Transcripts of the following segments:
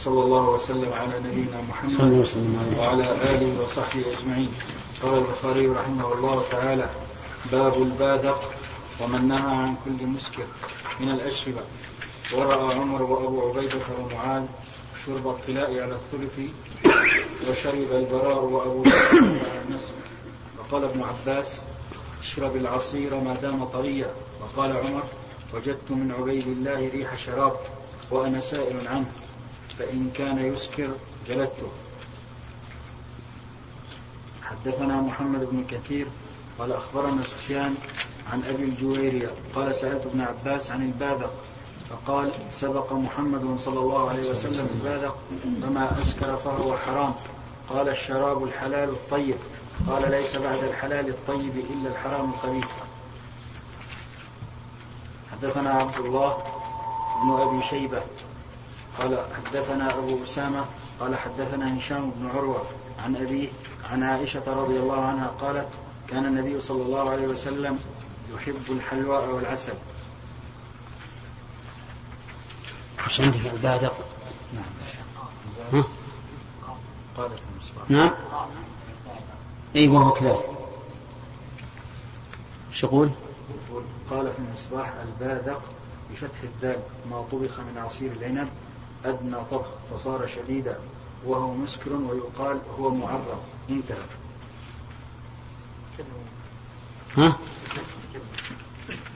وصلى الله وسلم على نبينا محمد وعلى آله وصحبه أجمعين. قال البخاري رحمه الله تعالى باب البادق ومن نهى عن كل مسكر من الأشربة. ورأى عمر وأبو عبيدة ومعاذ شرب الطلاء على الثلث وشرب البراء وأبو بكر على النصف. وقال ابن عباس اشرب العصير ما دام طريا. وقال عمر وجدت من عبيد الله ريح شراب وأنا سائل عنه. فإن كان يسكر جلدته. حدثنا محمد بن كثير قال أخبرنا سفيان عن أبي الجويرية قال سألت ابن عباس عن الباذق فقال سبق محمد صلى الله عليه وسلم الباذق فما أسكر فهو حرام. قال الشراب الحلال الطيب. قال ليس بعد الحلال الطيب إلا الحرام الخبيث. حدثنا عبد الله بن أبي شيبة قال حدثنا أبو أسامة قال حدثنا هشام بن عروة عن أبيه عن عائشة رضي الله عنها قالت كان النبي صلى الله عليه وسلم يحب الحلواء والعسل. وش عندك البادق؟ نعم. قال نعم. إي وهو كذلك. إيش يقول؟ قال في المصباح البادق بفتح الدال ما طبخ من عصير العنب. أدنى طبخ فصار شديدا وهو مسكر ويقال هو معرض. انتهى. ها؟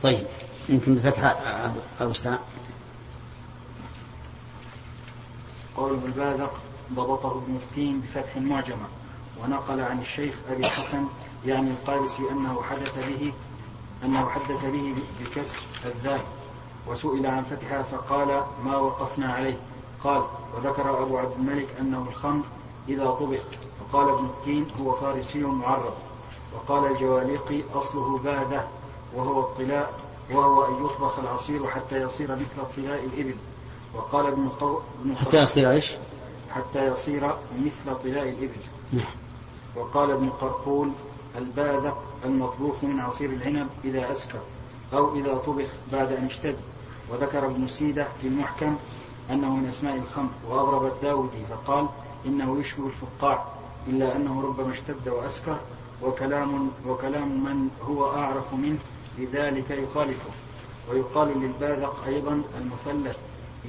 طيب يمكن بفتح أو قول بالباذق ضبطه ابن التين بفتح معجمة ونقل عن الشيخ أبي الحسن يعني القابسي أنه حدث به أنه حدث به بكسر الذال وسئل عن فتحها فقال ما وقفنا عليه؟ قال وذكر أبو عبد الملك أنه الخمر إذا طبخ. وقال ابن التين هو فارسي معرض. وقال الجواليقي أصله باذة وهو الطلاء وهو أن يطبخ العصير حتى يصير مثل طلاء الإبل. وقال ابن قو... ابن حتى يصير إيش؟ حتى يصير مثل طلاء الإبل. نعم. وقال ابن قرقول الباذق المطبوخ من عصير العنب إذا أسكر أو إذا طبخ بعد أن اشتد. وذكر ابن سيدة في المحكم أنه من أسماء الخمر. وأغرب الداودي فقال إنه يشبه الفقاع إلا أنه ربما اشتد وأسكر وكلام وكلام من هو أعرف منه لذلك يخالفه. ويقال للباذق أيضا المثلث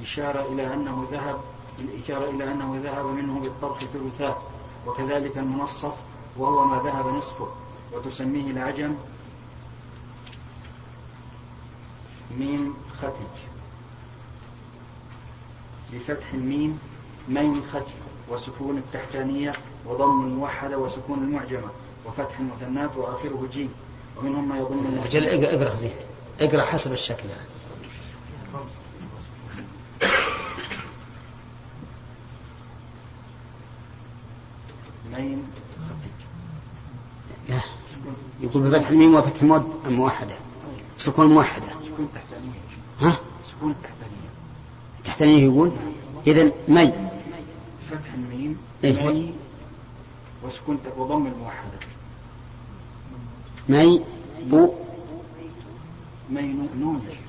إشارة إلى أنه ذهب الإشارة إلى أنه ذهب منه بالطبخ ثلثاه. وكذلك المنصف وهو ما ذهب نصفه. وتسميه العجم ميم ختج. بفتح الميم ميم ختج وسكون التحتانية وضم الموحدة وسكون المعجمة وفتح المثنات وآخره جيم. ومنهم ما يظن أجل اقرأ زين اقرأ حسب الشكل هذا. ميم. لا. يقول بفتح الميم وفتح المود موحدة سكون موحدة سكون تحتانية. ها؟ سكون التحتانية التحتانية يقول إذا مي. فتح الميم إيه؟ مي وسكون وضم الموحدة. مي بو. مي نون. يا شيخ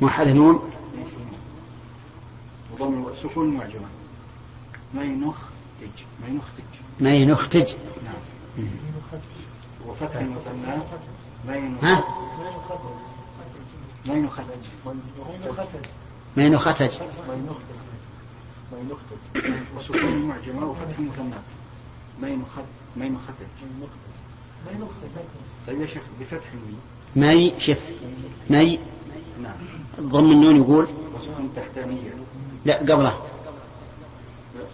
موحدة نون. وضم سكون معجمة. مي نخ تج. مي نخ تج. مي نختج نعم. وفتح المثنى مي نخ ها؟ مي نختج مي نختج وسكون المعجمة وفتح المثنى مي نخت مي نختج طيب يا شيخ بفتح الميم. مي شف مي. نعم. ضم النون يقول. وسكون تحتانية. لا قبله.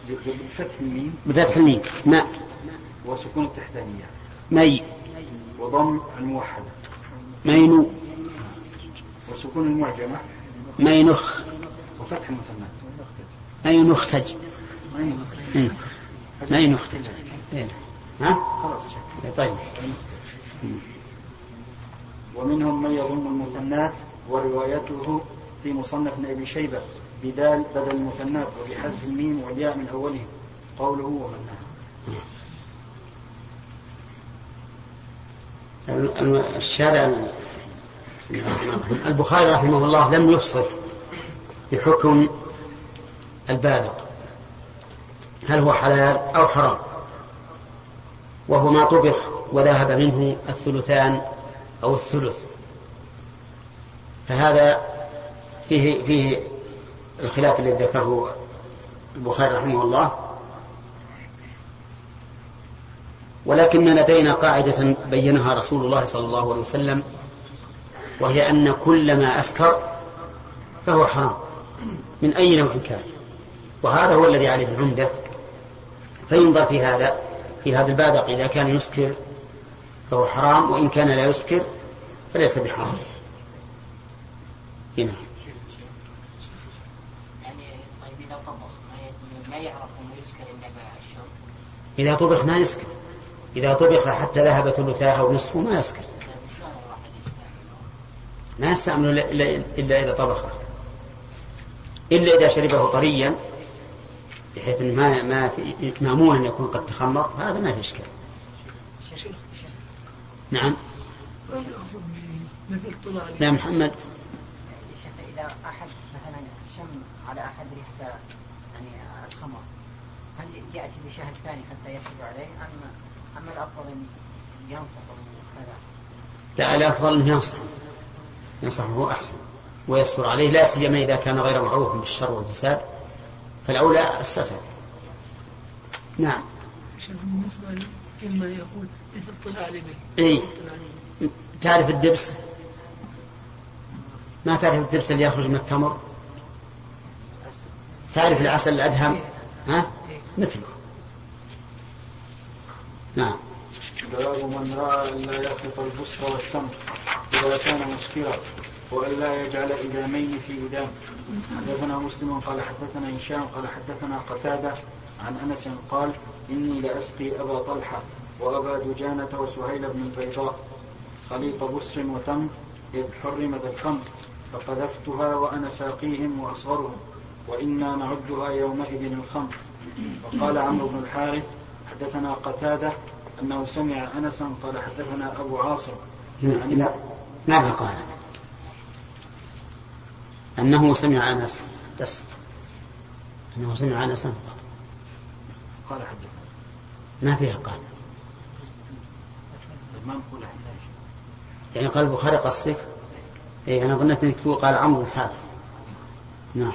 بفتح الميم. بفتح الميم. ماء وسكون التحتانية مي. وضم الموحدة. مينو وسكون المعجمة. مينخ وفتح المثنات مي نختج مي إيه. مي نختج إيه. ها؟ خلاص. إيه، طيب. ومنهم من يظن المثنات وروايته في مصنف أبي شيبة بدال بدل المثنات وبحذف الميم والياء من أوله. قوله ومنها الشارع البخاري رحمه الله لم يفصل بحكم البالغ. هل هو حلال أو حرام؟ وهو ما طبخ وذهب منه الثلثان أو الثلث. فهذا فيه فيه الخلاف الذي ذكره البخاري رحمه الله. ولكن لدينا قاعدة بينها رسول الله صلى الله عليه وسلم وهي أن كل ما أسكر فهو حرام من أي نوع كان. وهذا هو الذي عليه العمدة. فينظر في هذا في هذا البادق إذا كان يسكر فهو حرام وإن كان لا يسكر فليس بحرام. هنا. يعني طيب إذا طبخ ما يسكر إذا طبخ ما يسكر. إذا طبخ حتى ذهب ثلثاه أو نصفه ما يسكر. ما يستعمل إلا إذا طبخه إلا إذا شربه طريا بحيث ما ما في مامون أن يكون قد تخمر هذا ما في إشكال. نعم. لا محمد. إذا أحد مثلا شم على أحد ريحة يعني الخمر هل يأتي بشاهد ثاني حتى يشهد عليه أم أم الأفضل أن ينصح؟ لا الأفضل أن ينصح ينصحه أحسن ويستر عليه لا سيما إذا كان غير معروف بالشر والفساد فالأولى الستر. نعم. بالنسبة لكلمة يقول مثل طلع الإبل إيه. تعرف الدبس؟ ما تعرف الدبس اللي يخرج من التمر؟ تعرف العسل الأدهم؟ ها؟ مثله. نعم. باب من رأى أن لا يخلط البسر والتمر إذا كان مسكرا وأن لا يجعل إدامين في إدام. حدثنا مسلم قال حدثنا هشام قال حدثنا قتادة عن أنس قال إني لأسقي أبا طلحة وأبا دجانة وسهيل بن البيضاء خليط بسر وتمر إذ حرمت الخمر فقذفتها وأنا ساقيهم وأصغرهم وإنا نعدها يومئذ الخمر. وقال عمرو بن الحارث حدثنا قتادة أنه سمع أنسا قال حدثنا أبو عاصم. يعني لا ما قال. أنه سمع أنس. بس. أنه سمع أنسا قال حدثنا. ما فيها قال. ما نقول يعني قال البخاري قصدك؟ اي أنا ظنيت إنك تقول قال عمرو الحارث. نعم.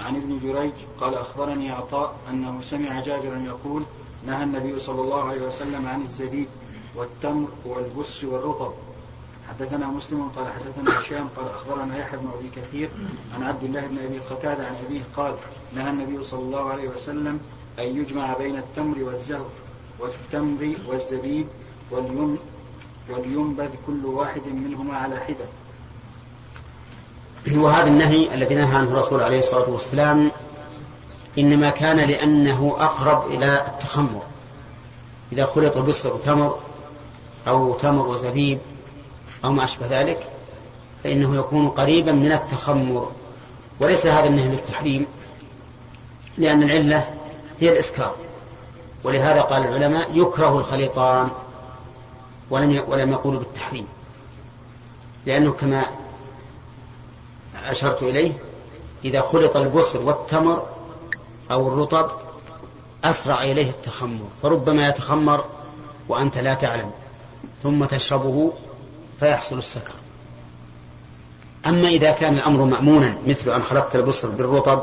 عن ابن جريج قال أخبرني عطاء أنه سمع جابرا يقول نهى النبي صلى الله عليه وسلم عن الزبيب والتمر والبس والرطب حدثنا مسلم قال حدثنا هشام قال أخبرنا يحيى بن أبي كثير عن عبد الله بن أبي قتادة عن أبيه قال نهى النبي صلى الله عليه وسلم أن يجمع بين التمر والزهر والتمر والزبيب وليم ولينبذ كل واحد منهما على حدة. وهذا النهي الذي نهى عنه الرسول عليه الصلاة والسلام إنما كان لأنه أقرب إلى التخمر. إذا خلط بصر تمر أو تمر وزبيب أو ما أشبه ذلك فإنه يكون قريبا من التخمر. وليس هذا النهي للتحريم لأن العلة هي الإسكار. ولهذا قال العلماء يكره الخليطان ولم ولم يقولوا بالتحريم. لأنه كما أشرت إليه إذا خلط البصر والتمر أو الرطب أسرع إليه التخمر فربما يتخمر وأنت لا تعلم ثم تشربه فيحصل السكر. أما إذا كان الأمر مأمونا مثل أن خلطت البصر بالرطب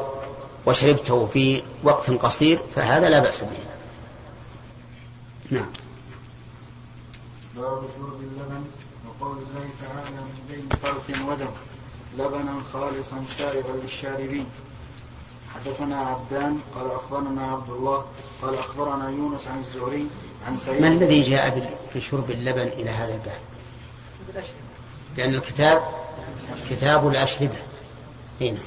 وشربته في وقت قصير فهذا لا بأس به. نعم. باب شرب اللبن وقول الله تعالى من بين فرث ودم لبنا خالصا سائغا للشاربين. حدثنا عبدان قال أخبرنا عبد الله قال أخبرنا يونس عن الزهري عن سعيد. ما الذي جاء في شرب اللبن إلى هذا الباب؟ لأن الكتاب كتاب الأشربة. هنا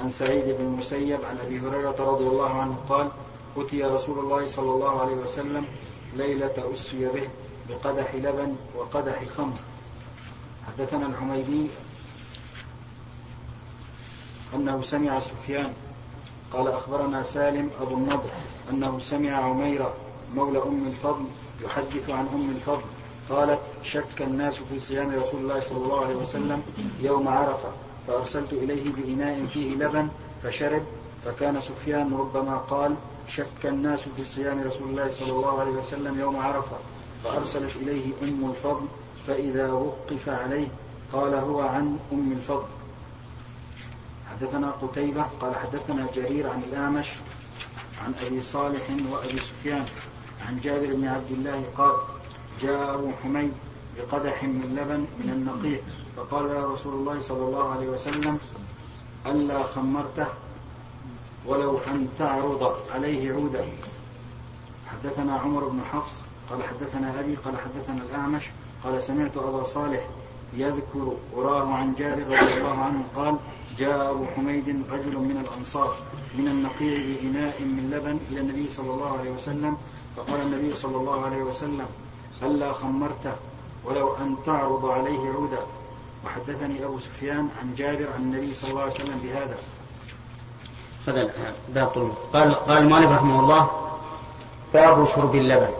عن سعيد بن المسيب عن أبي هريرة رضي الله عنه قال أتي رسول الله صلى الله عليه وسلم ليلة اسري به بقدح لبن وقدح خمر. حدثنا الحميدي أنه سمع سفيان. قال أخبرنا سالم أبو النضر أنه سمع عميرة مولى أم الفضل يحدث عن أم الفضل. قالت شك الناس في صيام رسول الله صلى الله عليه وسلم يوم عرفة. فأرسلت إليه بإناء فيه لبن فشرب. فكان سفيان ربما قال شك الناس في صيام رسول الله صلى الله عليه وسلم يوم عرفة. فأرسلت إليه أم الفضل فإذا وقف عليه قال هو عن أم الفضل. حدثنا قتيبة قال حدثنا جرير عن الأعمش عن أبي صالح وأبي سفيان عن جابر بن عبد الله قال جاء أبو حميد بقدح من لبن من النقيع فقال يا رسول الله صلى الله عليه وسلم ألا خمرته ولو أن تعرض عليه عودا حدثنا عمر بن حفص قال حدثنا أبي قال حدثنا الأعمش قال سمعت أبا صالح يذكر وراه عن جابر رضي الله عنه قال جاء أبو حميد رجل من الأنصار من النقيع بإناء من لبن إلى النبي صلى الله عليه وسلم فقال النبي صلى الله عليه وسلم ألا خمرته ولو أن تعرض عليه عودا. وحدثني أبو سفيان عن جابر عن النبي صلى الله عليه وسلم بهذا. هذا باب قال قال المؤلف رحمه الله باب شرب اللبن.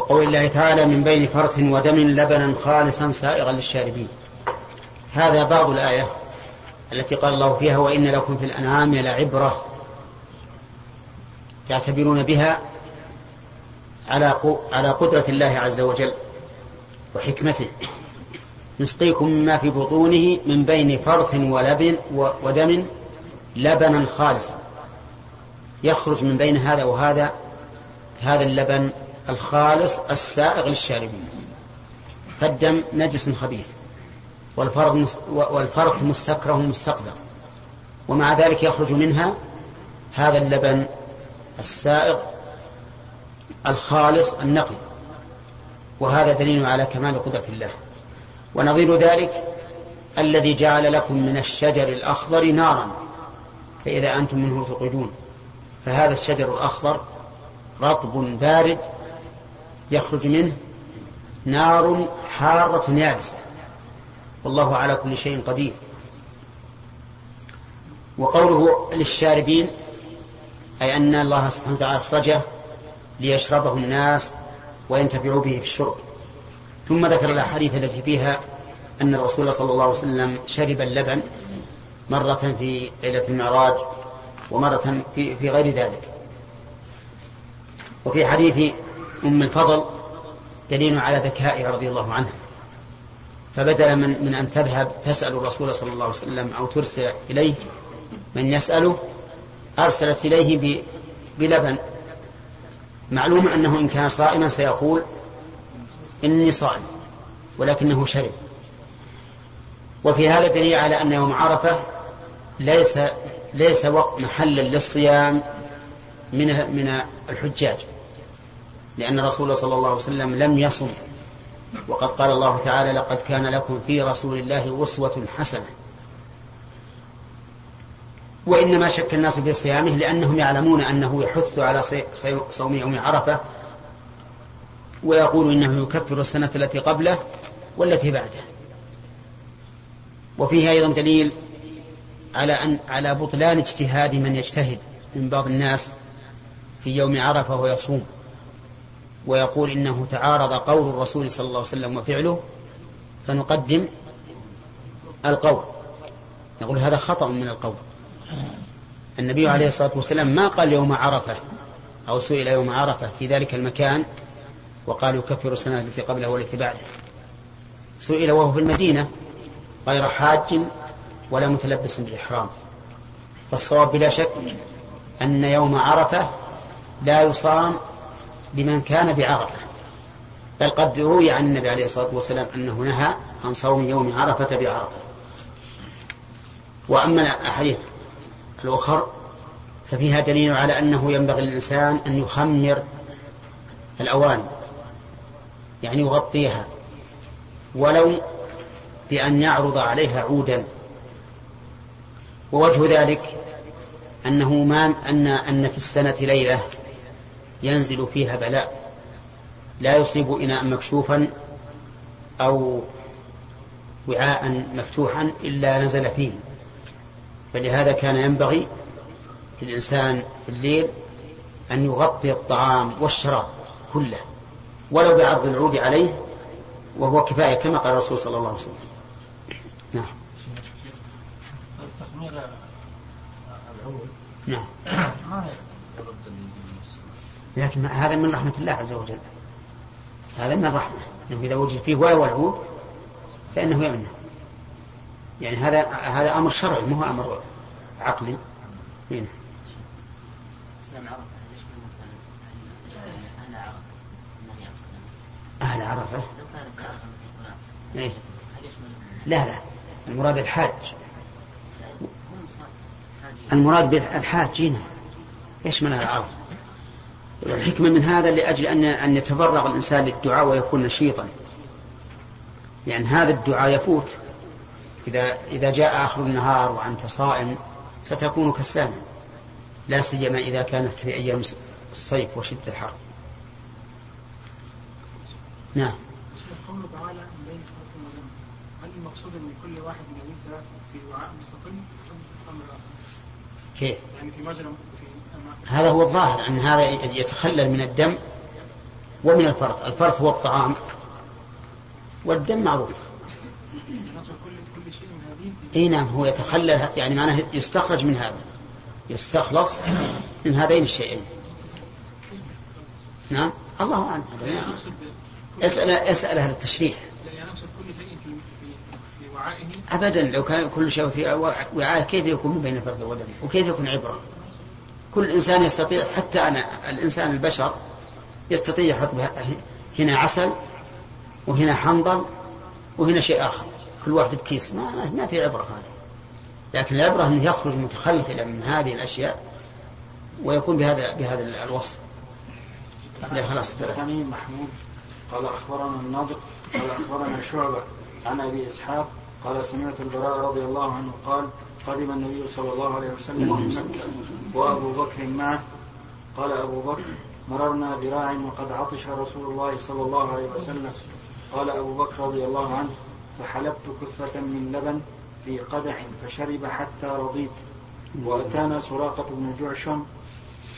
وقول الله تعالى من بين فرث ودم لبنا خالصا سائغا للشاربين. هذا بعض الآية التي قال الله فيها وإن لكم في الأنعام لعبرة. تعتبرون بها على على قدرة الله عز وجل وحكمته. نسقيكم مما في بطونه من بين فرث ولبن ودم لبنا خالصا. يخرج من بين هذا وهذا هذا اللبن الخالص السائغ للشاربين. فالدم نجس خبيث والفرث والفرث مستكره مستقذر ومع ذلك يخرج منها هذا اللبن السائغ الخالص النقي. وهذا دليل على كمال قدرة الله. ونظير ذلك الذي جعل لكم من الشجر الأخضر نارا. فإذا أنتم منه توقدون فهذا الشجر الأخضر رطب بارد يخرج منه نار حارة يابسة والله على كل شيء قدير. وقوله للشاربين أي أن الله سبحانه وتعالى أخرجه ليشربه الناس وينتفعوا به في الشرب. ثم ذكر الأحاديث التي فيها أن الرسول صلى الله عليه وسلم شرب اللبن مرة في ليلة المعراج ومرة في, غير ذلك. وفي حديث أم الفضل دليل على ذكائها رضي الله عنها. فبدل من, من أن تذهب تسأل الرسول صلى الله عليه وسلم أو ترسل إليه من يسأله أرسلت إليه بلبن. معلوم أنه إن كان صائما سيقول إني صائم ولكنه شرب. وفي هذا دليل على أن يوم عرفة ليس ليس وقت محلا للصيام من من الحجاج. لأن الرسول صلى الله عليه وسلم لم يصم. وقد قال الله تعالى لقد كان لكم في رسول الله أسوة حسنة. وإنما شك الناس في صيامه لأنهم يعلمون أنه يحث على صوم يوم عرفة ويقول إنه يكفر السنة التي قبله والتي بعده. وفيه أيضا دليل على أن على بطلان اجتهاد من يجتهد من بعض الناس في يوم عرفة ويصوم. ويقول إنه تعارض قول الرسول صلى الله عليه وسلم وفعله فنقدم القول. نقول هذا خطأ من القول. النبي عليه الصلاة والسلام ما قال يوم عرفة أو سئل يوم عرفة في ذلك المكان وقال يكفر السنة التي قبله والتي بعده. سئل وهو في المدينة غير حاج ولا متلبس بالإحرام. فالصواب بلا شك أن يوم عرفة لا يصام لمن كان بعرفة. بل قد روي عن النبي عليه الصلاة والسلام أنه نهى عن صوم يوم عرفة بعرفة. وأما الأحاديث الأخر ففيها دليل على أنه ينبغي للإنسان أن يخمر الأواني يعني يغطيها ولو بأن يعرض عليها عودا. ووجه ذلك أنه ما أن أن في السنة ليلة ينزل فيها بلاء. لا يصيب إناء مكشوفا أو وعاء مفتوحا إلا نزل فيه. فلهذا كان ينبغي للإنسان في الليل أن يغطي الطعام والشراب كله ولو بعرض العود عليه وهو كفاية كما قال الرسول صلى الله عليه وسلم. نعم. نعم. لكن هذا من رحمة الله عز وجل. هذا من الرحمة. أنه إذا وجد فيه واو والعود فإنه يمنع. يعني هذا هذا أمر شرعي مو أمر عقلي. هنا والسلام أهل عرفة؟ إيه. لا لا. المراد الحاج. المراد بالحاج هنا. يشمل العرض الحكمة من هذا لأجل أن أن يتفرغ الإنسان للدعاء ويكون نشيطا. يعني هذا الدعاء يفوت. إذا إذا جاء آخر النهار وأنت صائم ستكون كسلانا لا سيما إذا كانت في أيام الصيف وشدة الحر. نعم. قوله تعالى هل المقصود أن كل واحد من في وعاء مستقل؟ كيف؟ يعني في أما- هذا هو الظاهر أن هذا يتخلل من الدم ومن الفرث. الفرث هو الطعام والدم معروف. إي نعم هو يتخلل يعني معناه يستخرج من هذا. يستخلص من هذين الشيئين. نعم؟ الله أعلم. يعني اسال اسأل أهل التشريح يعني اقصد كل شيء في في في وعائه ابدا لو كان كل شيء في وعاء كيف يكون بين الفرد والدم وكيف يكون عبرة؟ كل إنسان يستطيع حتى أنا الإنسان البشر يستطيع يحط هنا عسل وهنا حنظل وهنا شيء آخر. كل واحد بكيس. ما ما- في عبرة هذا لكن العبرة أنه يخرج متخلفا من هذه الأشياء ويكون بهذا بهذا الوصف. لا خلاص محمود. قال أخبرنا النضر قال أخبرنا شعبة عن أبي إسحاق قال سمعت البراء رضي الله عنه قال قدم النبي صلى الله عليه وسلم من مكة وأبو بكر معه. قال أبو بكر مررنا براع وقد عطش رسول الله صلى الله عليه وسلم. قال أبو بكر رضي الله عنه فحلبت كفه من لبن في قدح فشرب حتى رضيت. وأتانا سراقة بن جعشم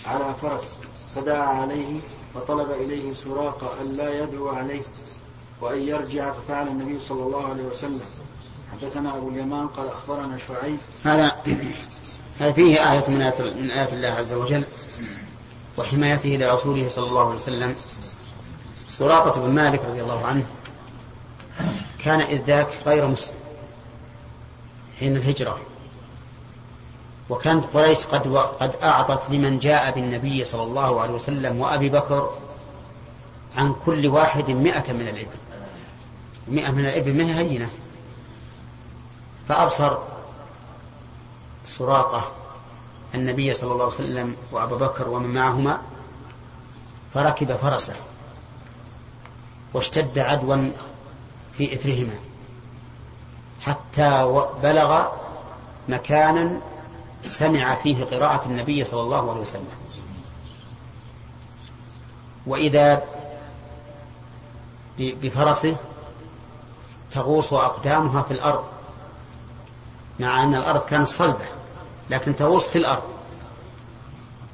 على فرس فدعا عليه فطلب إليه سراقة أن لا يدعو عليه وأن يرجع ففعل النبي صلى الله عليه وسلم. حدثنا أبو اليمان قال أخبرنا شعيب. هذا هذا فيه آية من آيات من آيات الله عز وجل وحمايته لرسوله صلى الله عليه وسلم. سراقة بن مالك رضي الله عنه كان إذ ذاك غير مسلم حين الهجرة. وكانت قريش قد و... قد أعطت لمن جاء بالنبي صلى الله عليه وسلم وأبي بكر عن كل واحد مئة من الإبل. مئة من الإبل ما هي هينة؟ فأبصر سراقة النبي صلى الله عليه وسلم وأبا بكر ومن معهما فركب فرسه واشتد عدوا في إثرهما حتى بلغ مكانا سمع فيه قراءة النبي صلى الله عليه وسلم. وإذا بفرسه تغوص أقدامها في الأرض. مع أن الأرض كانت صلبة لكن تغوص في الأرض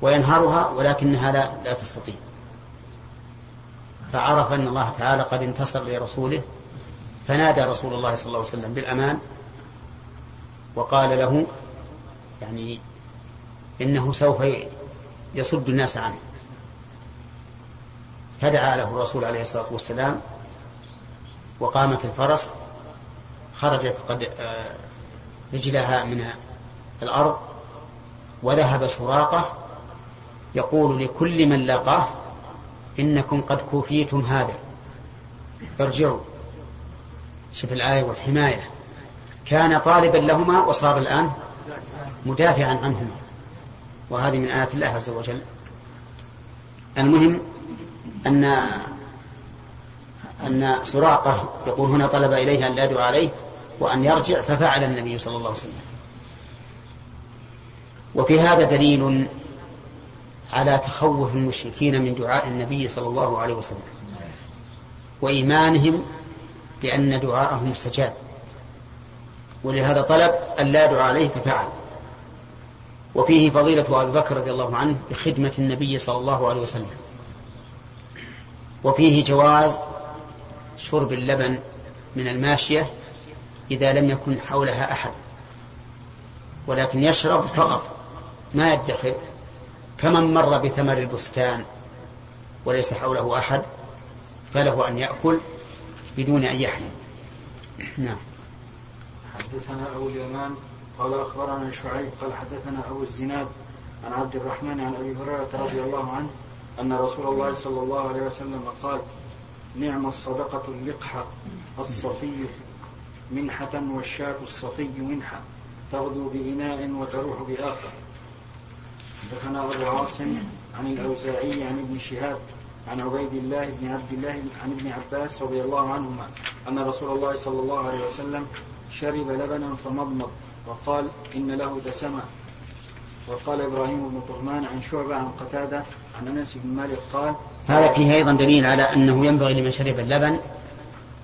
وينهرها ولكنها لا, لا تستطيع. فعرف أن الله تعالى قد انتصر لرسوله فنادى رسول الله صلى الله عليه وسلم بالأمان وقال له يعني إنه سوف يصد الناس عنه. فدعا له الرسول عليه الصلاة والسلام وقامت الفرس خرجت قد آه، رجلها من الأرض وذهب سراقة يقول لكل من لقاه إنكم قد كوفيتم هذا. ارجعوا. شوف الآية والحماية. كان طالبا لهما وصار الآن مدافعا عنهما. وهذه من آيات الله عز وجل. المهم أن أن سراقة يقول هنا طلب إليه أن لا يدعو عليه وأن يرجع ففعل النبي صلى الله عليه وسلم. وفي هذا دليل على تخوف المشركين من دعاء النبي صلى الله عليه وسلم وإيمانهم بأن دعاءه مستجاب. ولهذا طلب أن لا يدعو عليه ففعل. وفيه فضيلة أبي بكر رضي الله عنه بخدمة النبي صلى الله عليه وسلم. وفيه جواز شرب اللبن من الماشية إذا لم يكن حولها أحد. ولكن يشرب فقط ما يدخر. كمن مر بثمر البستان وليس حوله أحد فله أن يأكل بدون أن يحلم. نعم. حدثنا أبو اليمان قال أخبرنا شعيب قال حدثنا أبو الزناد عن عبد الرحمن عن أبي هريرة رضي الله عنه أن رسول الله صلى الله عليه وسلم قال نعم الصدقة اللقحة الصفي منحة والشاة الصفي منحة تغدو بإناء وتروح بآخر. حدثنا أبو عاصم عن الأوزاعي عن ابن شهاب عن عبيد الله بن عبد الله عن ابن عباس رضي الله عنهما أن رسول الله صلى الله عليه وسلم شرب لبنا فمضمض وقال إن له دسمة. وقال إبراهيم بن طهمان عن شعبة عن قتادة عن أنس بن مالك قال هذا فيه أيضا دليل على أنه ينبغي لمن شرب اللبن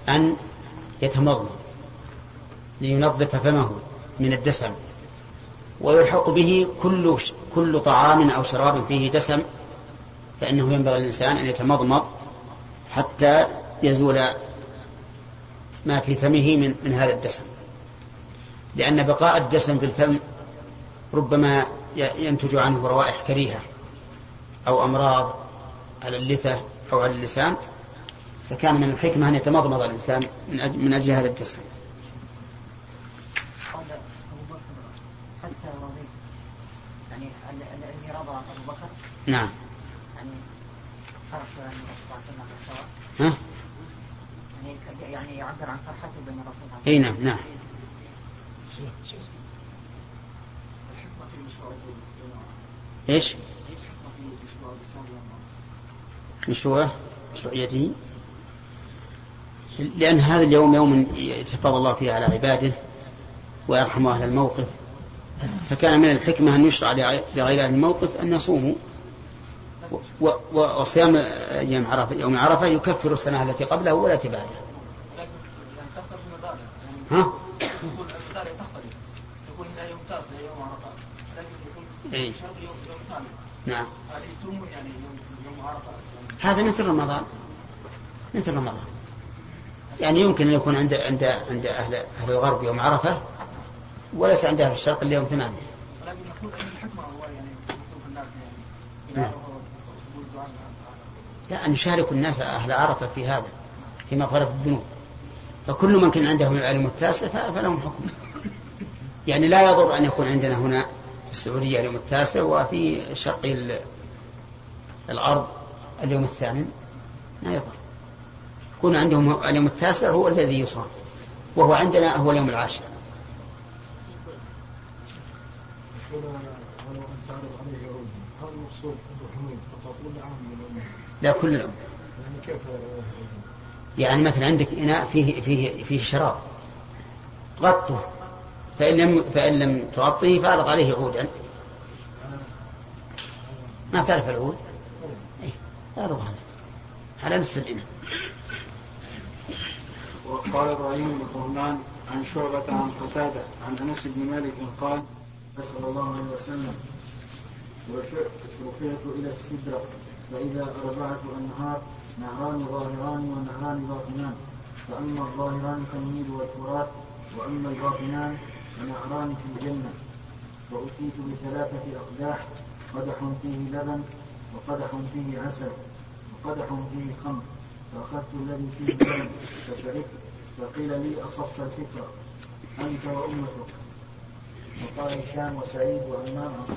أن يتمضمض. لينظف فمه من الدسم ويلحق به كل كل طعام أو شراب فيه دسم فإنه ينبغي للإنسان أن يتمضمض حتى يزول ما في فمه من, من هذا الدسم. لأن بقاء الدسم في الفم ربما ينتج عنه روائح كريهة أو أمراض على اللثة أو على اللسان فكان من الحكمة أن يتمضمض الإنسان من أجل هذا الدسم قال أبو بكر حتى رضيت يعني الذي رضى أبو بكر نعم يعني فرح النبي صلى الله عليه وسلم بالسواء ها؟ يعني يعبر عن فرحته بين الرسول إي نعم نعم. إيش؟ مشروع؟ مشروعيته؟ لأن هذا اليوم يوم يتفضل الله فيه على عباده ويرحم أهل الموقف. فكان من الحكمة أن يشرع لغير أهل الموقف أن يصوموا وصيام يوم عرفة يوم عرفة يكفر السنة التي قبله والتي يعني ها؟ إيه. نعم. هذا مثل رمضان. مثل رمضان. يعني يمكن أن يكون عند عند عند أهل أهل الغرب يوم عرفة وليس عند أهل الشرق إلا يوم ثمانية. ولكن نقول ان الحكمة هو يعني يشوف الناس يعني نعم. إلى يقول دعاء لا أن يشارك الناس أهل عرفة في هذا في مغفرة الذنوب. فكل من كان عنده العلم التاسع فلهم حكم. يعني لا يضر أن يكون عندنا هنا في السعودية اليوم التاسع وفي شرق ال- الأرض اليوم الثامن. لا يضر. يكون عندهم اليوم التاسع هو الذي يصام وهو عندنا هو اليوم العاشر. ولو هل المقصود عام من؟ لا كل الأمة يعني مثلا عندك إناء فيه فيه فيه شراب غطه. فإن لم فإن لم تغطيه فاعرض عليه عودا. ما تعرف العود؟ إيه اعرض هذا على نفس الإناء. وقال إبراهيم بن طهمان عن شعبة عن قتادة عن أنس بن مالك قال صلى الله عليه وسلم رفعت إلى السدرة فإذا اربعة انهار نهران ظاهران ونهران باطنان. فأما الظاهران فالنيل والفرات وأما الباطنان فنهران في الجنة. وأتيت بثلاثة أقداح قدح فيه لبن وقدح فيه عسل وقدح فيه خمر. فأخذت الذي فيه لبن فشربت فقيل لي أصبت الفكرة أنت وأمتك. وقال هشام وسعيد وعمار عن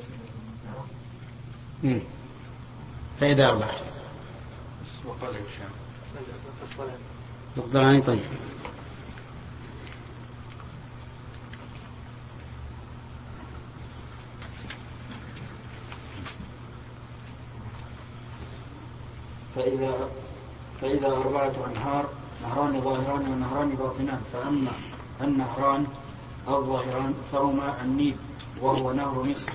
سدرة المنتهى مم. فإذا أربعة الضراني طيب. فإذا فإذا أربعة أنهار نهران ظاهران ونهران باطنان فأما النهران الظاهران فهما النيل وهو نهر مصر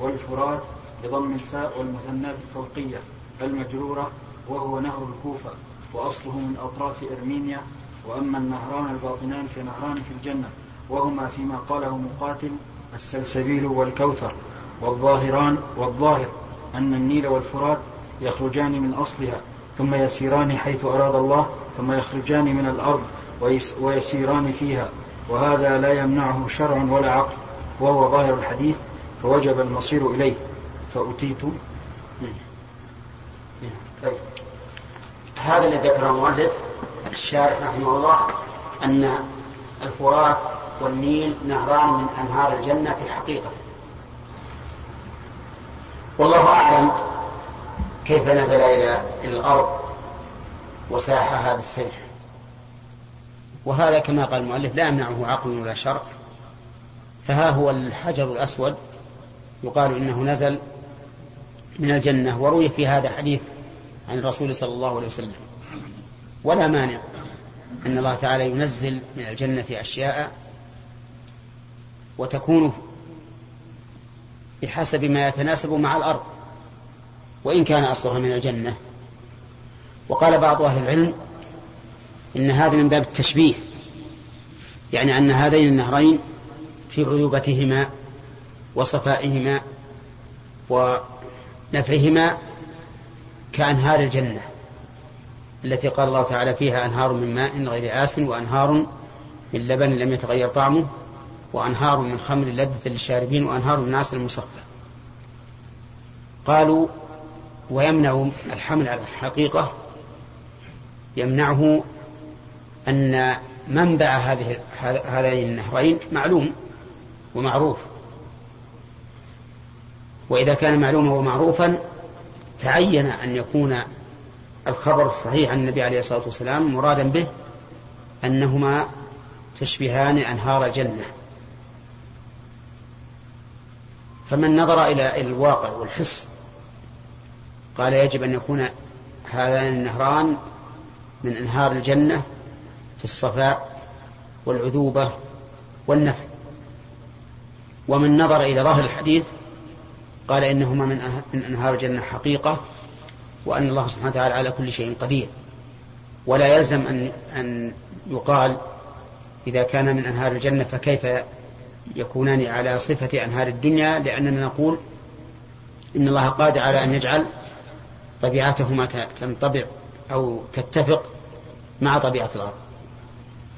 والفرات بضم الفاء والمثنات الفوقية المجرورة وهو نهر الكوفة وأصله من أطراف إرمينيا وأما النهران الباطنان فنهران في الجنة وهما فيما قاله مقاتل السلسبيل والكوثر والظاهران والظاهر أن النيل والفرات يخرجان من أصلها ثم يسيران حيث أراد الله ثم يخرجان من الأرض ويس- ويسيران فيها وهذا لا يمنعه شرع ولا عقل وهو ظاهر الحديث فوجب المصير إليه. فأتيت طيب. هذا الذي ذكره المؤلف الشارح رحمه الله أن الفرات والنيل نهران من أنهار الجنة حقيقة والله أعلم كيف نزل إلى الأرض. وساح هذا السيح وهذا كما قال المؤلف لا يمنعه عقل ولا شرع. فها هو الحجر الأسود يقال إنه نزل من الجنة وروي في هذا حديث عن الرسول صلى الله عليه وسلم. ولا مانع أن الله تعالى ينزل من الجنة أشياء وتكون بحسب ما يتناسب مع الأرض وإن كان أصلها من الجنة. وقال بعض أهل العلم إن هذا من باب التشبيه يعني أن هذين النهرين في عذوبتهما وصفائهما ونفعهما كأنهار الجنة التي قال الله تعالى فيها أنهار من ماء غير آس وأنهار من لبن لم يتغير طعمه وأنهار من خمر لذة للشاربين وأنهار من عسل مصفى. قالوا ويمنع الحمل على الحقيقة يمنعه أن منبع هذه هذين النهرين معلوم ومعروف. وإذا كان معلوما ومعروفا تعين أن يكون الخبر الصحيح عن النبي عليه الصلاة والسلام مرادا به أنهما تشبهان أنهار الجنة. فمن نظر إلى الواقع والحس قال يجب أن يكون هذان النهران من أنهار الجنة في الصفاء والعذوبة والنفع. ومن نظر إلى ظاهر الحديث قال إنهما من أه- من أنهار الجنة حقيقة وأن الله سبحانه وتعالى على كل شيء قدير. ولا يلزم أن أن يقال إذا كان من أنهار الجنة فكيف يكونان على صفة أنهار الدنيا لأننا نقول إن الله قادر على أن يجعل طبيعتهما تنطبع. أو تتفق مع طبيعة الأرض.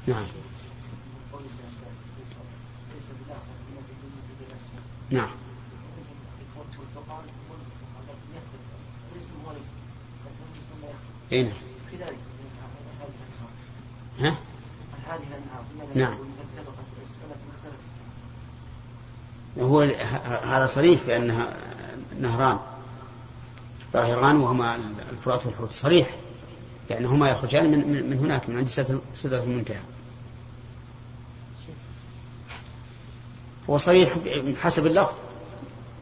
نعم. نعم. اي نعم. ها؟ نعم. هو هذا صريح بأنها نهران. ظاهران وهما الفرات والحوت صريح. لأنهما يخرجان من, من- من هناك من عند سدرة المنتهى هو صريح حسب اللفظ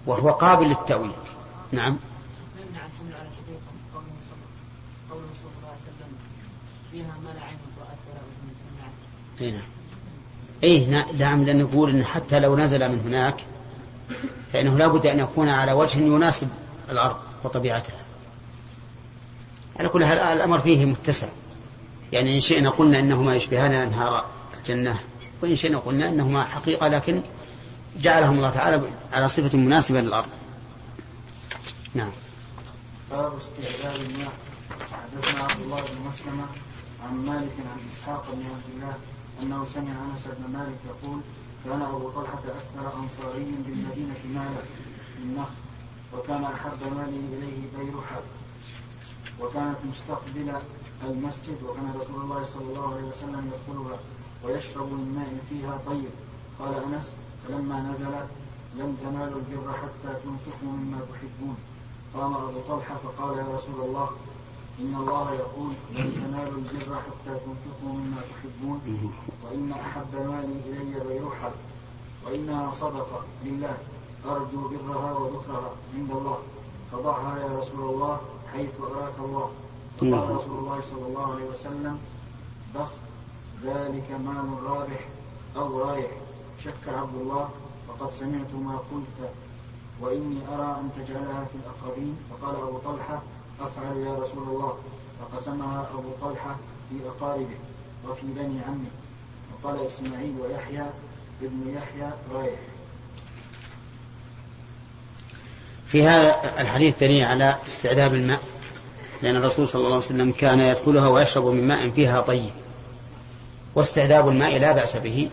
وهو قابل للتأويل. نعم. اي نعم. نا- نعم لأن نقول إن حتى لو نزل من هناك فإنه لا بد أن يكون على وجه يناسب الأرض وطبيعتها. على كل حال الأمر فيه متسع. يعني إن شئنا قلنا إنهما يشبهان أنهار الجنة وإن شئنا قلنا إنهما حقيقة لكن جعلهم الله تعالى على صفة مناسبة للأرض. نعم. باب استعجال الماء. حدثنا عبد الله بن مسلمة عن مالك عن إسحاق بن عبد الله أنه سمع أنس بن مالك يقول كان أبو طلحة أكثر أنصاري بالمدينة مالا من نخل وكان أحب مالي إليه بيرحة وكانت مستقبل المسجد وكان رسول الله صلى الله عليه وسلم يدخلها ويشرب من ماء فيها طيب. قال أنس فلما نزلت لن تنالوا البر حتى تنفقوا مما تحبون. قام أبو طلحة فقال يا رسول الله إن الله يقول لن تنالوا البر حتى تنفقوا مما تحبون وإن أحب مالي إلي بيرحل وإنها صدقة لله أرجو برها وذكرها عند الله. فضعها يا رسول الله حيث أراك الله. فقال رسول الله صلى الله عليه وسلم بخ ذلك مال رابح أو رايح شك عبد الله فقد سمعت ما قلت وإني أرى أن تجعلها في الأقربين. فقال أبو طلحة أفعل يا رسول الله. فقسمها أبو طلحة في أقاربه وفي بني عمه. وقال إسماعيل ويحيى ابن يحيى رايح في هذا الحديث دليل على استعذاب الماء لأن الرسول صلى الله عليه وسلم كان يدخلها ويشرب من ماء فيها طيب. واستعذاب الماء لا بأس به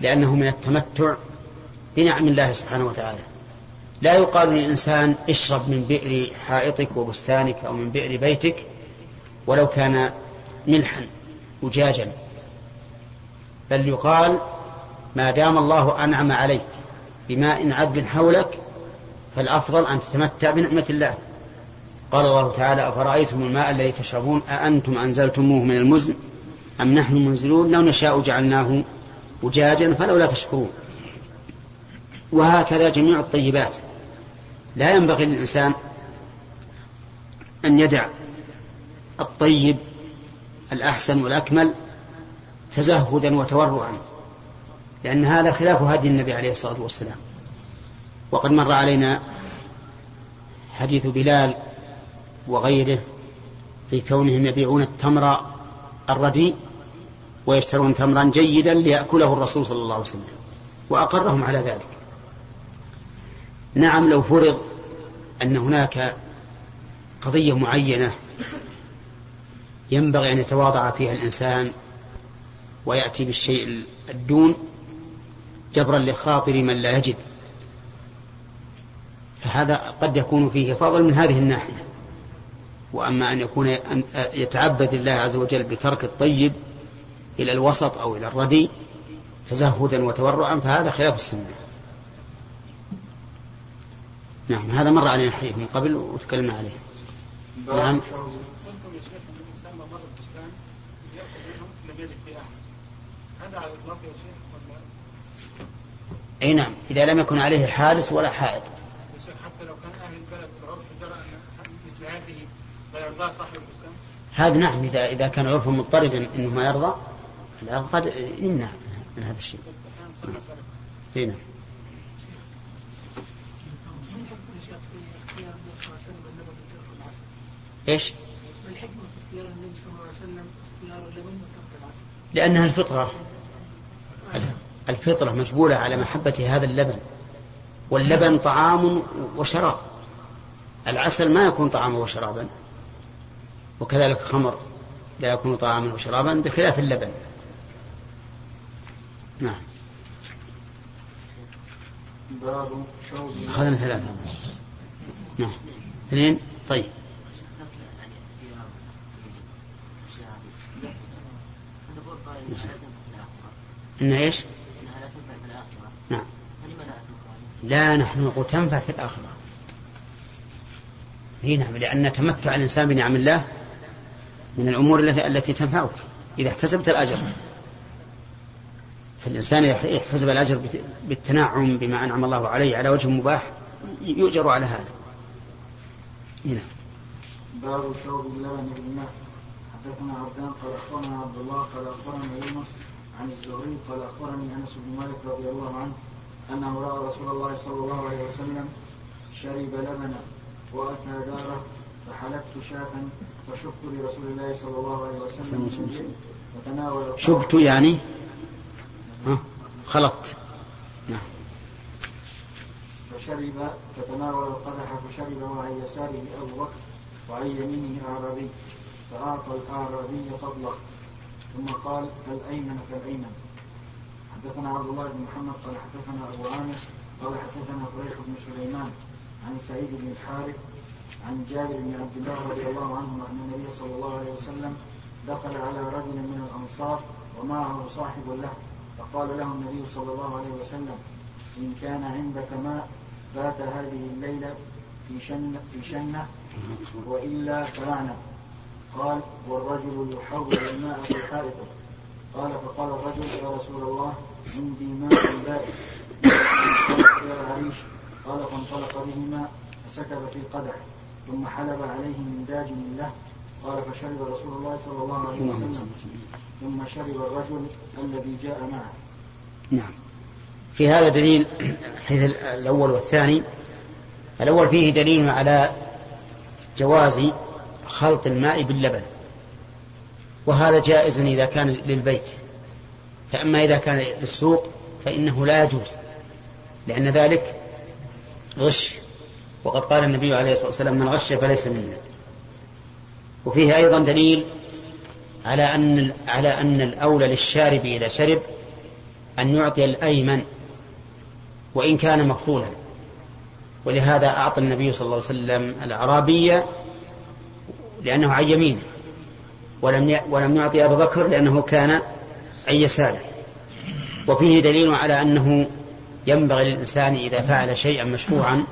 لأنه من التمتع بنعم الله سبحانه وتعالى. لا يقال للإنسان اشرب من بئر حائطك وبستانك أو من بئر بيتك ولو كان ملحا أجاجا بل يقال ما دام الله أنعم عليك بماء عذب حولك فالأفضل أن تتمتع بنعمة الله. قال الله تعالى أفرأيتم الماء الذي تشربون؟ أأنتم أنزلتموه من المزن أم نحن منزلون لو نشاء جعلناه أجاجا فلولا تشكرون. وهكذا جميع الطيبات. لا ينبغي للإنسان أن يدع الطيب الأحسن والأكمل تزهدا وتورعا لأن هذا خلاف هدي النبي عليه الصلاة والسلام. وقد مر علينا حديث بلال وغيره في كونهم يبيعون التمر الرديء ويشترون تمرا جيدا ليأكله الرسول صلى الله عليه وسلم وأقرهم على ذلك. نعم لو فرض أن هناك قضية معينة ينبغي أن يتواضع فيها الإنسان ويأتي بالشيء الدون جبرا لخاطر من لا يجد. فهذا قد يكون فيه فضل من هذه الناحية. وأما أن يكون أن يتعبد الله عز وجل بترك الطيب إلى الوسط أو إلى الردي تزهدا وتورعا فهذا خلاف السنة. نعم هذا مر علينا حديث من قبل وتكلمنا عليه. نعم. أي نعم إذا لم يكن عليه حارس ولا حائط يا شيخ حتى لو كان أهل البلد العرف جرى ان مثل هذه صاحب هذا نعم إذا إذا كان عرفه مضطردا أنه ما يرضى لا قد يمنع من هذا الشيء. مساله أي نعم. ما الحكمة في اختيار النبي صلى الله عليه وسلم العسل؟ لأنها الفطرة. الفطرة مجبولة على محبة هذا اللبن. واللبن طعام وشراب. العسل ما يكون طعاما وشرابا. وكذلك الخمر لا يكون طعاما وشرابا بخلاف اللبن. نعم. باب أخذنا ثلاثة. نعم. اثنين. طيب. إن إيش؟ نعم. لا نحن نقول تنفع في الآخرة هي نعم لأن تمتع الإنسان بنعم الله من الأمور التي تنفعك. إذا احتسبت الأجر. فالإنسان يحتسب الأجر بالتنعم بما أنعم الله عليه على وجه مباح يؤجر على هذا. هنا. باب شرب اللبن بالماء حدثنا عبدان قال أخبرنا عبد الله قال أخبرنا يونس عن الزهري قال أخبرني أنس بن مالك رضي الله عنه انه راى رسول الله صلى الله عليه وسلم شرب لبنا واتى داره فحلبت شاة فشبت لرسول الله صلى الله عليه وسلم القدح شبت يعني؟ ها؟ خلطت نعم. فشرب فتناول القدح فشرب وعن يساره أبو بكر وعن يمينه أعرابي. فأعطى الأعرابي فضله. ثم قال كالايمن كالأيمن. حدثنا عبد الله بن محمد قال حدثنا أبو عامر قال حدثنا قريش بن سليمان عن سعيد بن الحارث عن جابر بن عبد الله رضي الله عنهما أن النبي صلى الله عليه وسلم دخل على رجل من الأنصار ومعه صاحب له فقال له النبي صلى الله عليه وسلم إن كان عندك ماء بات هذه الليلة في شنة, في شنة وإلا فلعنة. قال والرجل يحول الماء في حائطه. قال فقال الرجل يا رسول الله عندي ماء بارد قال فانطلق بهما فسكب في القدح ثم حلب عليه من داج له. قال فشرب رسول الله صلى الله عليه وسلم. ثم شرب الرجل الذي جاء معه. نعم. في هذا دليل حيث الأول والثاني. الأول فيه دليل على جواز خلط الماء باللبن. وهذا جائز إذا كان للبيت. فأما إذا كان للسوق فإنه لا يجوز. لأن ذلك غش. وقد قال النبي عليه الصلاة والسلام من غش فليس منا. وفيه أيضا دليل على أن على أن الأولى للشارب إذا شرب أن يعطي الأيمن وإن كان مفضولا ولهذا أعطى النبي صلى الله عليه وسلم الأعرابية لأنه عن يمينه ولم ولم يعطي أبا بكر لأنه كان عن يساره. وفيه دليل على أنه ينبغي للإنسان إذا فعل شيئا مشروعا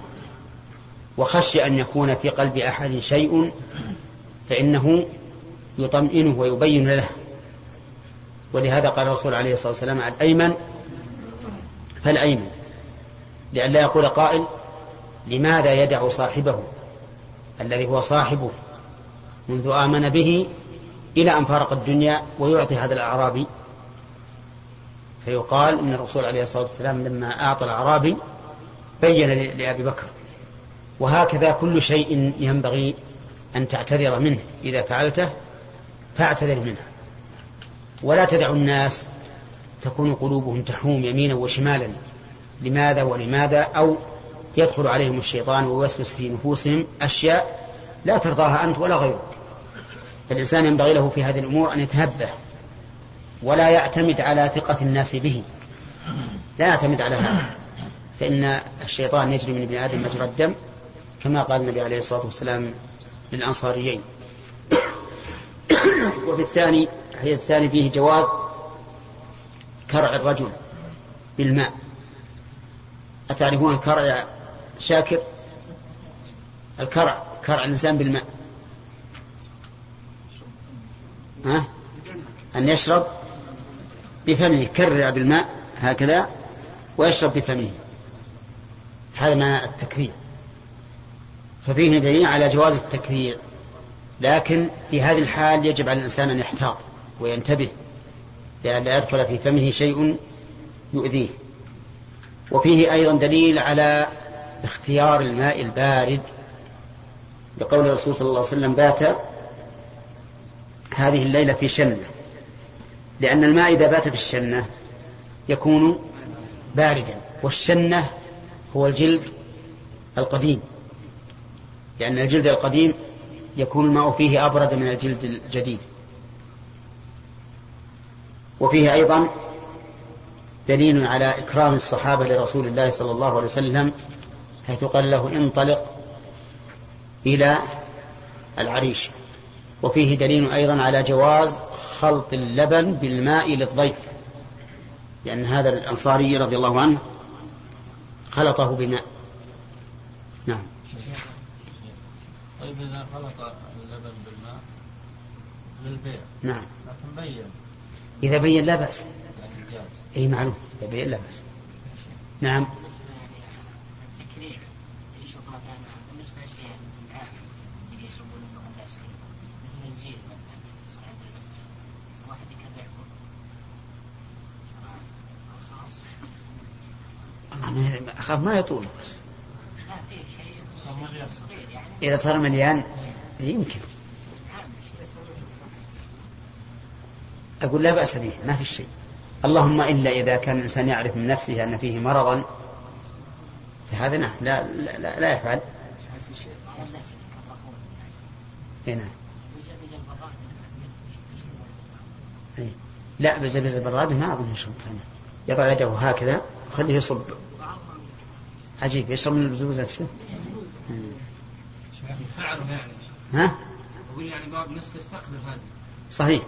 وخشي أن يكون في قلب أحد شيء فإنه يطمئنه ويبين له. ولهذا قال الرسول عليه الصلاة والسلام على الأيمن فالأيمن لئلا يقول قائل لماذا يدع صاحبه الذي هو صاحبه منذ آمن به إلى أن فارق الدنيا ويعطي هذا الأعرابي؟ فيقال إن الرسول عليه الصلاة والسلام لما أعطى الأعرابي بين لأبي بكر. وهكذا كل شيء ينبغي أن تعتذر منه. إذا فعلته فاعتذر منه. ولا تدع الناس تكون قلوبهم تحوم يمينا وشمالا. لماذا ولماذا؟ أو يدخل عليهم الشيطان ويوسوس في نفوسهم أشياء لا ترضاها أنت ولا غيرك. فالإنسان ينبغي له في هذه الأمور أن يتهبه ولا يعتمد على ثقة الناس به. لا يعتمد على هذا. فإن الشيطان يجري من ابن آدم مجرى الدم كما قال النبي عليه الصلاة والسلام للأنصاريين. وفي الثاني الحديث الثاني فيه جواز كرع الرجل بالماء. أتعرفون الكرع يا شاكر الكرع كرع الإنسان بالماء. ها؟ أن يشرب بفمه يكرع بالماء هكذا ويشرب بفمه. هذا معنى التكرير ففيه دليل على جواز التكرير لكن في هذه الحال يجب على الإنسان أن يحتاط وينتبه لئلا يدخل في فمه شيء يؤذيه. وفيه أيضا دليل على اختيار الماء البارد. لقول الرسول صلى الله عليه وسلم بات هذه الليلة في شنة. لأن الماء إذا بات في الشنة يكون باردا والشنة هو الجلد القديم. لأن الجلد القديم يكون الماء فيه أبرد من الجلد الجديد. وفيه أيضا دليل على إكرام الصحابة لرسول الله صلى الله عليه وسلم حيث قال له انطلق إلى العريش. وفيه دليل أيضا على جواز خلط اللبن بالماء للضيف لأن هذا الأنصاري رضي الله عنه خلطه بماء. نعم. طيب إذا خلط اللبن بالماء للبيع. نعم. لكن بين. إذا بين لا بأس. يعني أي معلوم. إذا بين لا بأس. نعم. التكرير يشربها بالنسبة للشيء إذا صار مليان يمكن. عام شيء أقول لا بأس به ما في شيء. اللهم إلا إذا كان الإنسان يعرف من نفسه أن فيه مرضا فهذا نعم لا لا, لا, لا يفعل. يتكرهون إيه نعم. إيه. لا بزبز البراد ما أظن يشرب هنا يضع يده هكذا وخليه يصب. عجيب يشرب من البزوز نفسه. فعله يعني. ها؟ أقول يعني بعض الناس تستقبل هذه. صحيح.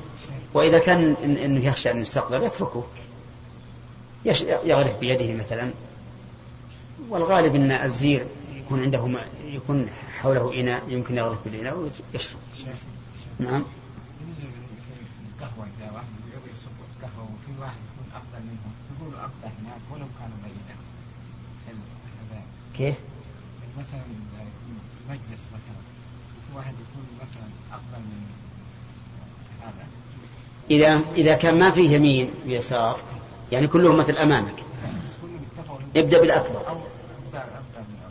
وإذا كان إنه يخشى أن يستقبل يتركه. يش- يغرف بيده مثلا. والغالب أن الزير يكون عنده ما- يكون حوله إناء يمكن يغرف بالإناء ويشرب. نعم. بالنسبة للقهوة إذا واحد يبغى يصب قهوة وفي واحد يكون أفضل منهم يقولوا أفضل هناك ولو كانوا بعيدا هذا. كيف؟ مثلا مجلس مثلا واحد يكون مثلا أفضل من هذا. إذا إذا كان ما فيه يمين ويسار يعني كلهم مثل أمامك. ابدأ بالأكبر.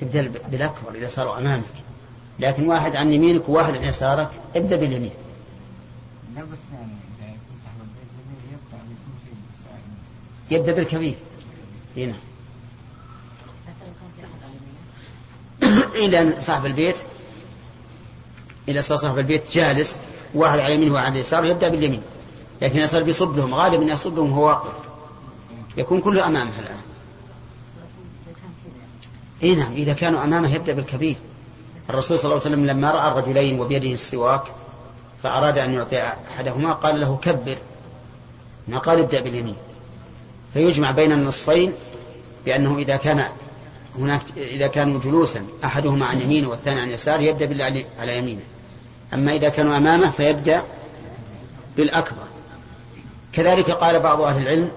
ابدأ بالأكبر إذا صاروا أمامك. لكن واحد عن يمينك وواحد عن يسارك ابدأ باليمين. لا بس يعني إذا يكون صاحب البيت في مسائل يبدأ بالكبير. هنا حتى لو كان في أحد على يمينه إلى صاحب البيت صار صاحب البيت جالس واحد على يمينه وواحد على يساره يبدأ باليمين. لكن صار بيصب لهم غالبا يصب لهم هو واقف. يكون كله أمامه الآن. إي نعم إذا كانوا أمامه يبدأ بالكبير. الرسول صلى الله عليه وسلم لما رأى الرجلين وبيده السواك فأراد أن يعطي أحدهما قال له كبر. ما قال ابدأ باليمين. فيجمع بين النصين بأنه إذا كان هناك إذا كانوا جلوسا أحدهما عن يمينه والثاني عن يساره يبدأ باللي على- يمينه. أما إذا كانوا أمامه فيبدأ بالأكبر. كذلك قال بعض أهل العلم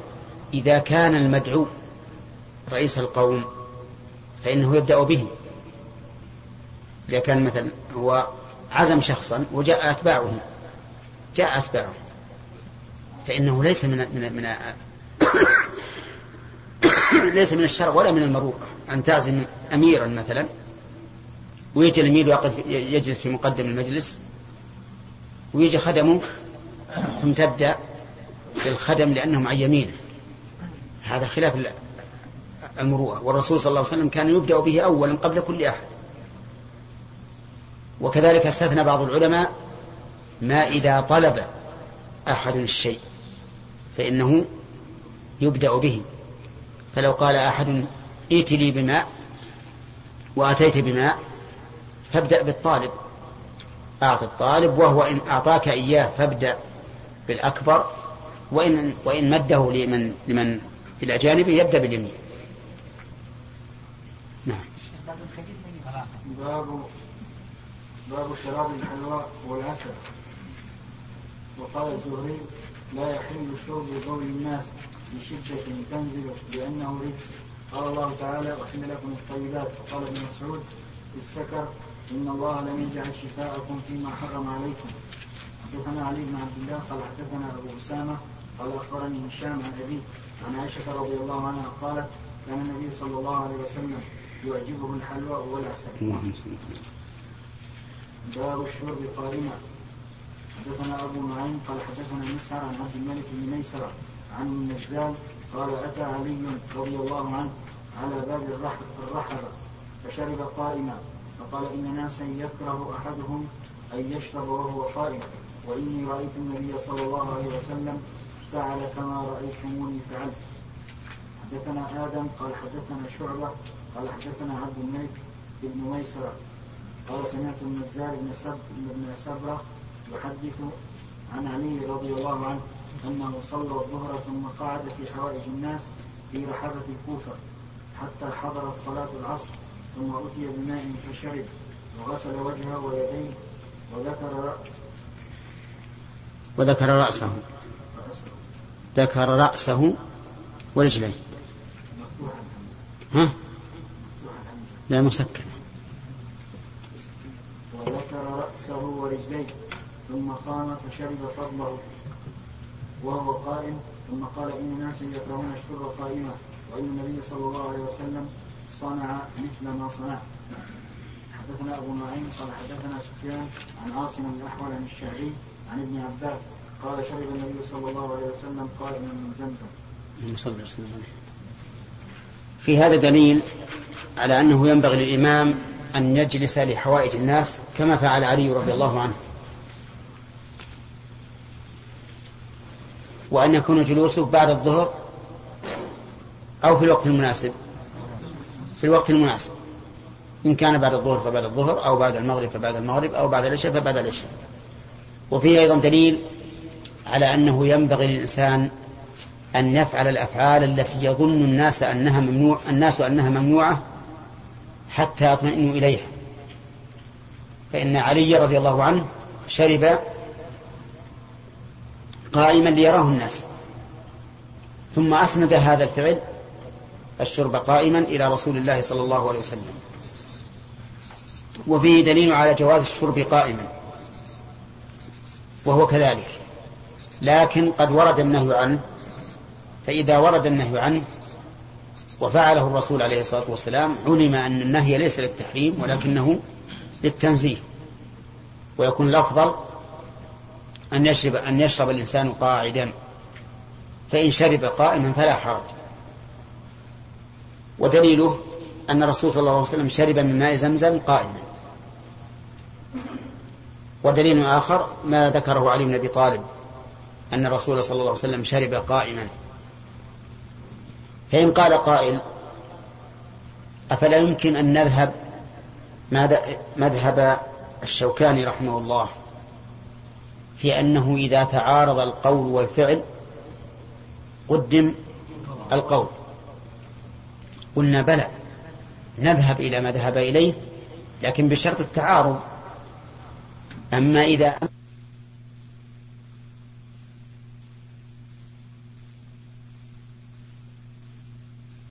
إذا كان المدعو رئيس القوم فإنه يبدأ به. إذا كان مثلا هو عزم شخصا وجاء أتباعه جاء أتباعه فإنه ليس من من من ليس من الشرع ولا من المروءة أن تعزم أميرا مثلا ويجي الأمير ويقف يجلس في مقدم المجلس ويجي خدمه ثم تبدأ بالخدم لأنهم عن يمينه. هذا خلاف ال- المروءة والرسول صلى الله عليه وسلم كان يبدأ به أولا قبل كل أحد. وكذلك استثنى بعض العلماء ما إذا طلب أحد الشيء فإنه يبدأ به. فلو قال أحد ائت لي بماء وأتيت بماء فابدأ بالطالب. أعط الطالب وهو إن أعطاك إياه فابدأ بالأكبر وإن وإن مده لمن لمن إلى جانبه يبدأ باليمين. نعم. باب باب شراب الحلوى والعسل. وقال الزهري لا يحل شرب بول الناس. بشدة تنزل لأنه رجس. قال الله تعالى أحل لكم الطيبات. وقال ابن مسعود في السكر إن الله لم يجعل شفاءكم فيما حرم عليكم. حدثنا علي بن عبد الله قال حدثنا أبو أسامة قال أخبرني هشام عن أبيه عن عائشة رضي الله عنها قالت كان النبي صلى الله عليه وسلم يعجبه الحلوى والعسل. باب الشرب قائما حدثنا أبو نعيم قال حدثنا مسعر عن عبد الملك بن ميسرة عن النزال قال أتى علي رضي الله عنه على باب الرح- الرحبة فشرب قائما فقال إن ناسا يكره أحدهم أن يشرب وهو قائم وإني رأيت النبي صلى الله عليه وسلم فعل كما رأيتموني فعلت. حدثنا آدم قال حدثنا شعبة قال حدثنا عبد الملك بن ميسرة. قال سمعت النزار بن سب بن سبرة يحدث عن علي رضي الله عنه أنه صلى الظهر ثم قعد في حوائج الناس في رحبة الكوفة حتى حضرت صلاة العصر ثم أتي بماء فشرب وغسل وجهه ويديه وذكر وذكر رأسه. ذكر رأسه ورجليه. ها؟ لا مسكنة وذكر رأسه ورجليه ثم قام فشرب فضله. وهو قائم ثم قال إن ناسا يكرهون الشرب قائما وإن النبي صلى الله عليه وسلم صنع مثل ما صنع. حدثنا أبو نعيم قال حدثنا سفيان عن عاصم الأحول عن الشعبي عن ابن عباس قال شرب النبي صلى الله عليه وسلم قائما من زمزم. في هذا دليل على أنه ينبغي للإمام أن يجلس لحوائج الناس كما فعل علي رضي الله عنه. وأن يكون جلوسه بعد الظهر أو في الوقت المناسب. في الوقت المناسب. إن كان بعد الظهر فبعد الظهر أو بعد المغرب فبعد المغرب أو بعد العشاء فبعد العشاء. وفيه أيضا دليل على أنه ينبغي للإنسان أن يفعل الأفعال التي يظن الناس أنها ممنوع الناس أنها ممنوعة حتى يطمئنوا إليها. فإن علي رضي الله عنه شرب قائما ليراه الناس. ثم أسند هذا الفعل الشرب قائما إلى رسول الله صلى الله عليه وسلم. وفيه دليل على جواز الشرب قائما. وهو كذلك. لكن قد ورد النهي عنه فإذا ورد النهي عنه وفعله الرسول عليه الصلاة والسلام علم أن النهي ليس للتحريم ولكنه للتنزيه. ويكون الأفضل أن يشرب أن يشرب الإنسان قاعدا. فإن شرب قائما فلا حرج. ودليله أن الرسول صلى الله عليه وسلم شرب من ماء زمزم قائما. ودليل آخر ما ذكره علي بن أبي طالب أن الرسول صلى الله عليه وسلم شرب قائما. فإن قال قائل أفلا يمكن أن نذهب مذهب الشوكاني رحمه الله؟ في أنه إذا تعارض القول والفعل قدم القول. قلنا بلى نذهب إلى ما ذهب إليه لكن بشرط التعارض. أما إذا